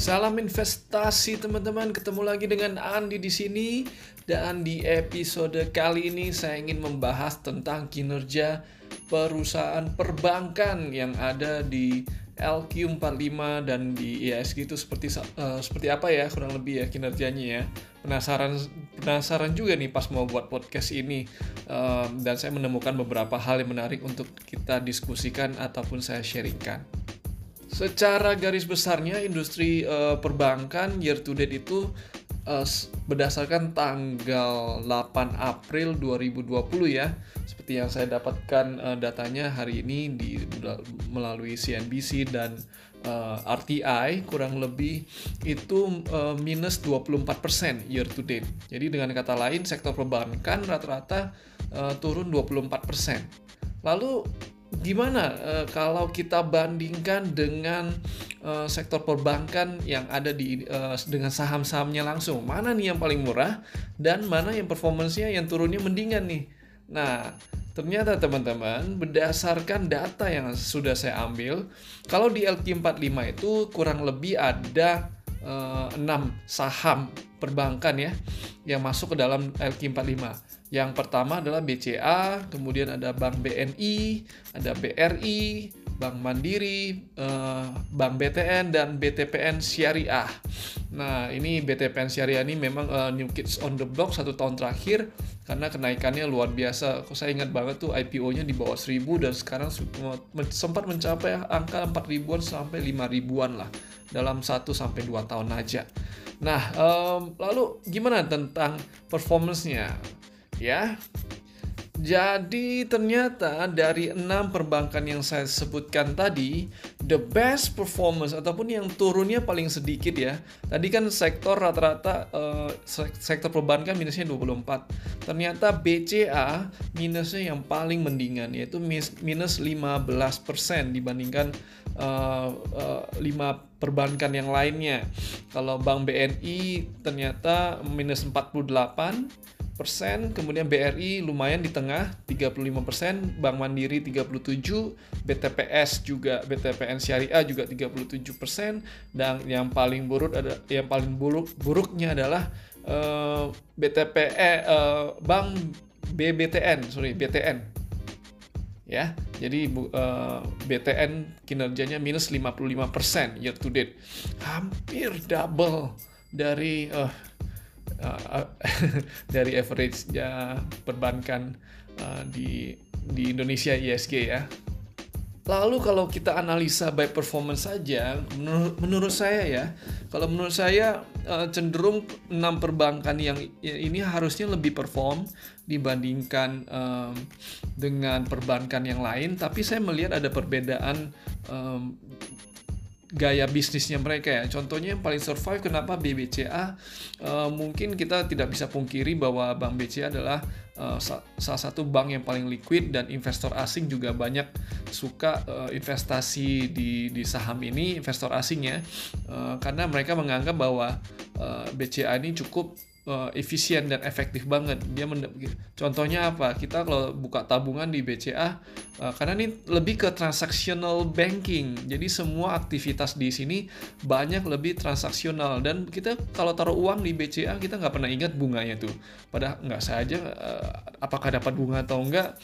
Salam investasi teman-teman, ketemu lagi dengan Andi di sini dan di episode kali ini saya ingin membahas tentang kinerja perusahaan perbankan yang ada di LQ45 dan di ISG itu seperti uh, seperti apa ya kurang lebih ya kinerjanya ya. Penasaran penasaran juga nih pas mau buat podcast ini uh, dan saya menemukan beberapa hal yang menarik untuk kita diskusikan ataupun saya sharingkan. Secara garis besarnya industri uh, perbankan year to date itu uh, berdasarkan tanggal 8 April 2020 ya. Seperti yang saya dapatkan uh, datanya hari ini di melalui CNBC dan uh, RTI kurang lebih itu uh, minus 24% year to date. Jadi dengan kata lain sektor perbankan rata-rata uh, turun 24%. Lalu gimana uh, kalau kita bandingkan dengan uh, sektor perbankan yang ada di uh, dengan saham-sahamnya langsung? Mana nih yang paling murah dan mana yang performancenya yang turunnya mendingan nih? Nah ternyata teman-teman berdasarkan data yang sudah saya ambil kalau di LQ45 itu kurang lebih ada uh, 6 saham perbankan ya yang masuk ke dalam LQ45 yang pertama adalah BCA, kemudian ada Bank BNI, ada BRI, Bank Mandiri, eh, Bank BTN, dan BTPN Syariah. Nah, ini BTPN Syariah ini memang uh, new kids on the block satu tahun terakhir karena kenaikannya luar biasa. Saya ingat banget tuh IPO-nya di bawah 1000 dan sekarang sempat mencapai angka 4 ribuan sampai 5 ribuan lah dalam 1 sampai 2 tahun aja. Nah, um, lalu gimana tentang performance-nya? Ya. Jadi ternyata dari enam perbankan yang saya sebutkan tadi, the best performance ataupun yang turunnya paling sedikit ya. Tadi kan sektor rata-rata uh, sektor perbankan minusnya 24. Ternyata BCA minusnya yang paling mendingan yaitu minus 15% dibandingkan uh, uh, 5 perbankan yang lainnya. Kalau Bank BNI ternyata minus 48 persen, kemudian BRI lumayan di tengah 35 persen, Bank Mandiri 37, BTPS juga BTPN Syariah juga 37 persen, dan yang paling buruk ada yang paling buruk buruknya adalah uh, eh, BTPE uh, Bank BBTN sorry BTN ya jadi uh, BTN kinerjanya minus 55 persen year to date. Hampir double dari uh, uh, dari average ya perbankan uh, di di Indonesia ISG ya. Lalu kalau kita analisa by performance saja, menurut, menurut saya ya, kalau menurut saya uh, cenderung enam perbankan yang ini harusnya lebih perform dibandingkan um, dengan perbankan yang lain. Tapi saya melihat ada perbedaan um, gaya bisnisnya mereka ya. Contohnya yang paling survive kenapa BBCA uh, eh, mungkin kita tidak bisa pungkiri bahwa Bank BCA adalah uh, sa salah satu bank yang paling liquid dan investor asing juga banyak suka uh, investasi di di saham ini investor asingnya uh, karena mereka menganggap bahwa uh, BCA ini cukup uh, efisien dan efektif banget. Dia contohnya apa? Kita kalau buka tabungan di BCA uh, karena ini lebih ke transactional banking. Jadi semua aktivitas di sini banyak lebih transaksional dan kita kalau taruh uang di BCA kita nggak pernah ingat bunganya tuh. Padahal nggak saja uh, apakah dapat bunga atau enggak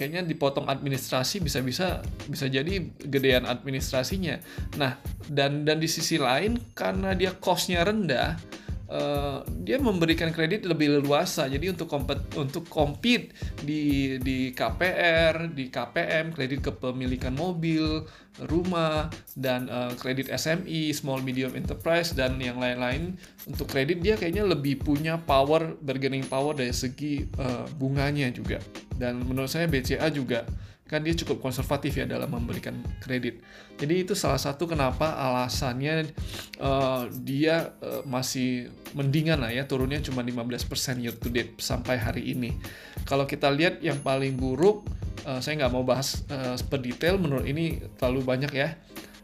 kayaknya dipotong administrasi bisa-bisa bisa jadi gedean administrasinya. Nah, dan dan di sisi lain karena dia costnya rendah, uh, dia memberikan kredit lebih leluasa. Jadi untuk kompet untuk compete di di KPR, di KPM, kredit kepemilikan mobil, rumah dan uh, kredit SME, small medium enterprise dan yang lain-lain untuk kredit dia kayaknya lebih punya power bargaining power dari segi uh, bunganya juga. Dan menurut saya BCA juga kan dia cukup konservatif ya dalam memberikan kredit. Jadi itu salah satu kenapa alasannya uh, dia uh, masih mendingan lah ya turunnya cuma 15% year to date sampai hari ini. Kalau kita lihat yang paling buruk, uh, saya nggak mau bahas uh, per detail menurut ini terlalu banyak ya.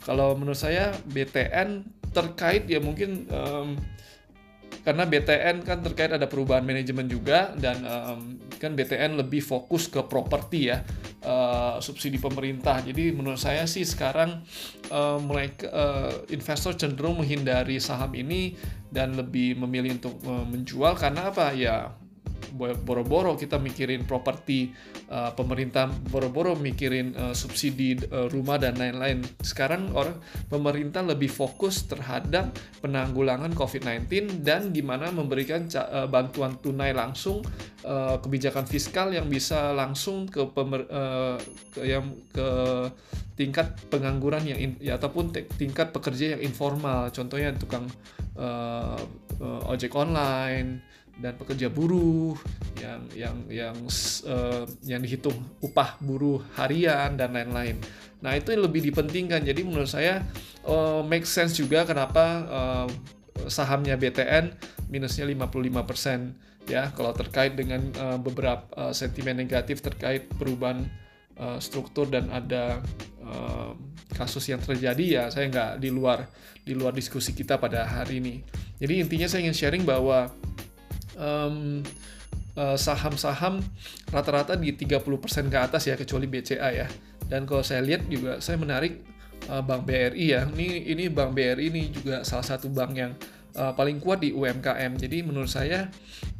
Kalau menurut saya BTN terkait ya mungkin um, karena BTN kan terkait ada perubahan manajemen juga dan um, kan BTN lebih fokus ke properti ya uh, subsidi pemerintah. Jadi menurut saya sih sekarang uh, mulai uh, investor cenderung menghindari saham ini dan lebih memilih untuk uh, menjual karena apa ya boro-boro kita mikirin properti uh, pemerintah boro-boro mikirin uh, subsidi uh, rumah dan lain-lain. Sekarang orang pemerintah lebih fokus terhadap penanggulangan COVID-19 dan gimana memberikan uh, bantuan tunai langsung uh, kebijakan fiskal yang bisa langsung ke pemer, uh, ke yang ke tingkat pengangguran yang in, ya ataupun tingkat pekerja yang informal. Contohnya tukang uh, uh, ojek online dan pekerja buruh yang yang yang uh, yang dihitung upah buruh harian dan lain-lain. Nah itu lebih dipentingkan. Jadi menurut saya uh, make sense juga kenapa uh, sahamnya BTN minusnya 55% ya kalau terkait dengan uh, beberapa uh, sentimen negatif terkait perubahan uh, struktur dan ada uh, kasus yang terjadi ya saya nggak di luar di luar diskusi kita pada hari ini. Jadi intinya saya ingin sharing bahwa um, saham-saham rata-rata di 30% ke atas ya kecuali BCA ya. Dan kalau saya lihat juga saya menarik uh, Bank BRI ya. Ini ini Bank BRI ini juga salah satu bank yang uh, paling kuat di UMKM. Jadi menurut saya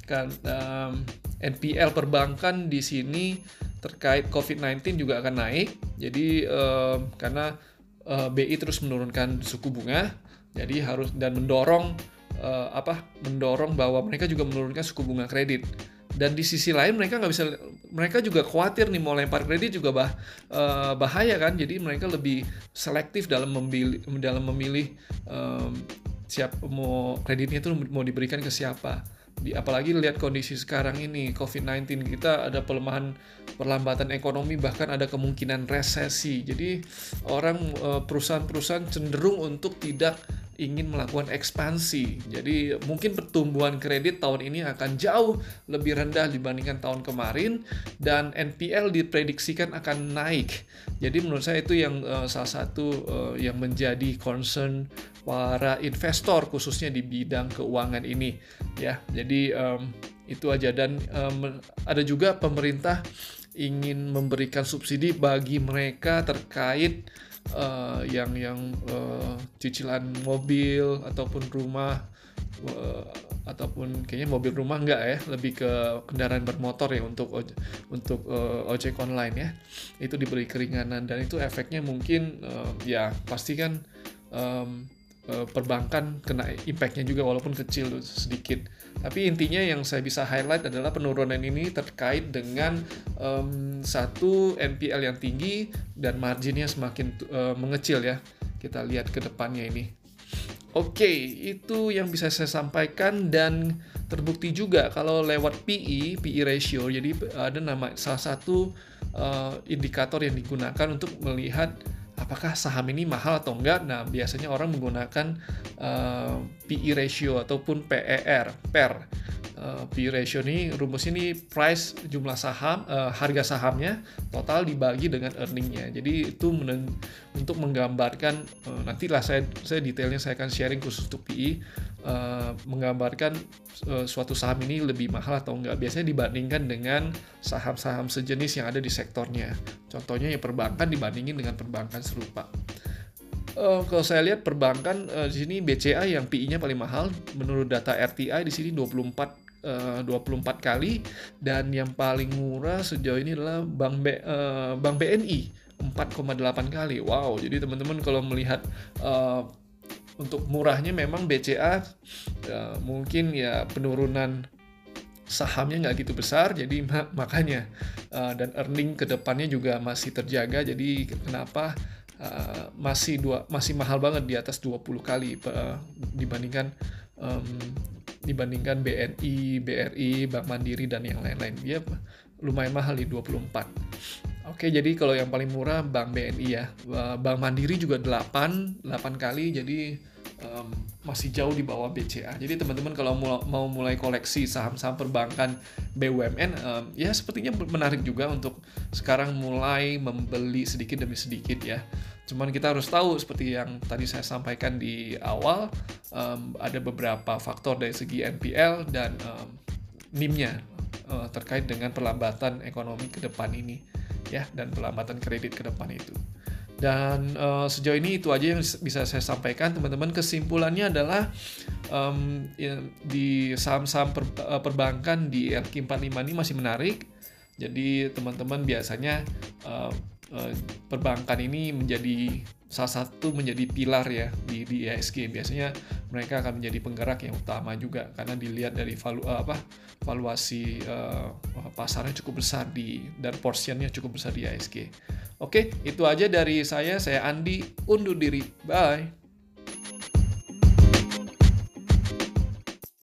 kan um, NPL perbankan di sini terkait COVID-19 juga akan naik. Jadi um, karena uh, BI terus menurunkan suku bunga, jadi harus dan mendorong uh, apa mendorong bahwa mereka juga menurunkan suku bunga kredit. Dan di sisi lain mereka nggak bisa mereka juga khawatir nih mau lempar kredit juga bah, uh, bahaya kan? Jadi mereka lebih selektif dalam memilih dalam memilih um, siap mau kreditnya itu mau diberikan ke siapa. Di, apalagi lihat kondisi sekarang ini COVID-19 kita ada pelemahan perlambatan ekonomi bahkan ada kemungkinan resesi. Jadi orang eh, perusahaan-perusahaan cenderung untuk tidak ingin melakukan ekspansi. Jadi mungkin pertumbuhan kredit tahun ini akan jauh lebih rendah dibandingkan tahun kemarin dan NPL diprediksikan akan naik. Jadi menurut saya itu yang uh, salah satu uh, yang menjadi concern para investor khususnya di bidang keuangan ini ya. Jadi um, itu aja dan um, ada juga pemerintah ingin memberikan subsidi bagi mereka terkait uh, yang yang uh, cicilan mobil ataupun rumah uh, ataupun kayaknya mobil rumah enggak ya lebih ke kendaraan bermotor ya untuk untuk uh, ojek online ya. Itu diberi keringanan dan itu efeknya mungkin uh, ya pasti kan um, perbankan kena impactnya juga walaupun kecil sedikit tapi intinya yang saya bisa highlight adalah penurunan ini terkait dengan um, satu NPL yang tinggi dan marginnya semakin uh, mengecil ya. Kita lihat ke depannya ini. Oke, okay, itu yang bisa saya sampaikan dan terbukti juga kalau lewat PE, PE ratio. Jadi ada nama salah satu uh, indikator yang digunakan untuk melihat apakah saham ini mahal atau enggak. Nah, biasanya orang menggunakan uh, eh, PE ratio ataupun PER, PER. Uh, PE ratio ini rumus ini price jumlah saham, uh, harga sahamnya total dibagi dengan earningnya. Jadi itu untuk menggambarkan uh, nantilah saya saya detailnya saya akan sharing khusus untuk PE uh, menggambarkan uh, suatu saham ini lebih mahal atau enggak. Biasanya dibandingkan dengan saham-saham sejenis yang ada di sektornya. Contohnya ya perbankan dibandingin dengan perbankan serupa. Uh, kalau saya lihat perbankan uh, di sini BCA yang PI-nya paling mahal menurut data RTI di sini 24 Uh, 24 kali dan yang paling murah sejauh ini adalah Bank B, uh, Bank BNI 4,8 kali. Wow, jadi teman-teman kalau melihat uh, untuk murahnya memang BCA ya, mungkin ya penurunan sahamnya nggak gitu besar jadi makanya uh, dan earning ke depannya juga masih terjaga jadi kenapa uh, masih dua masih mahal banget di atas 20 kali uh, dibandingkan um, dibandingkan BNI, BRI, Bank Mandiri dan yang lain-lain dia lumayan mahal di 24 Oke, jadi kalau yang paling murah Bank BNI ya. Bank Mandiri juga 8, 8 kali, jadi um, masih jauh di bawah BCA. Jadi teman-teman kalau mau mulai koleksi saham-saham perbankan BUMN, um, ya sepertinya menarik juga untuk sekarang mulai membeli sedikit demi sedikit ya. Cuman kita harus tahu seperti yang tadi saya sampaikan di awal, um, ada beberapa faktor dari segi NPL dan um, NIM-nya uh, terkait dengan perlambatan ekonomi ke depan ini ya dan perlambatan kredit ke depan itu. Dan uh, sejauh ini itu aja yang bisa saya sampaikan teman-teman. Kesimpulannya adalah um, di saham-saham per, uh, perbankan di RQ45 ini masih menarik. Jadi teman-teman biasanya uh, perbankan ini menjadi salah satu menjadi pilar ya di di ISG biasanya mereka akan menjadi penggerak yang utama juga karena dilihat dari valu apa valuasi uh, pasarnya cukup besar di dan porsinya cukup besar di ISG. Oke, itu aja dari saya. Saya Andi undur diri. Bye.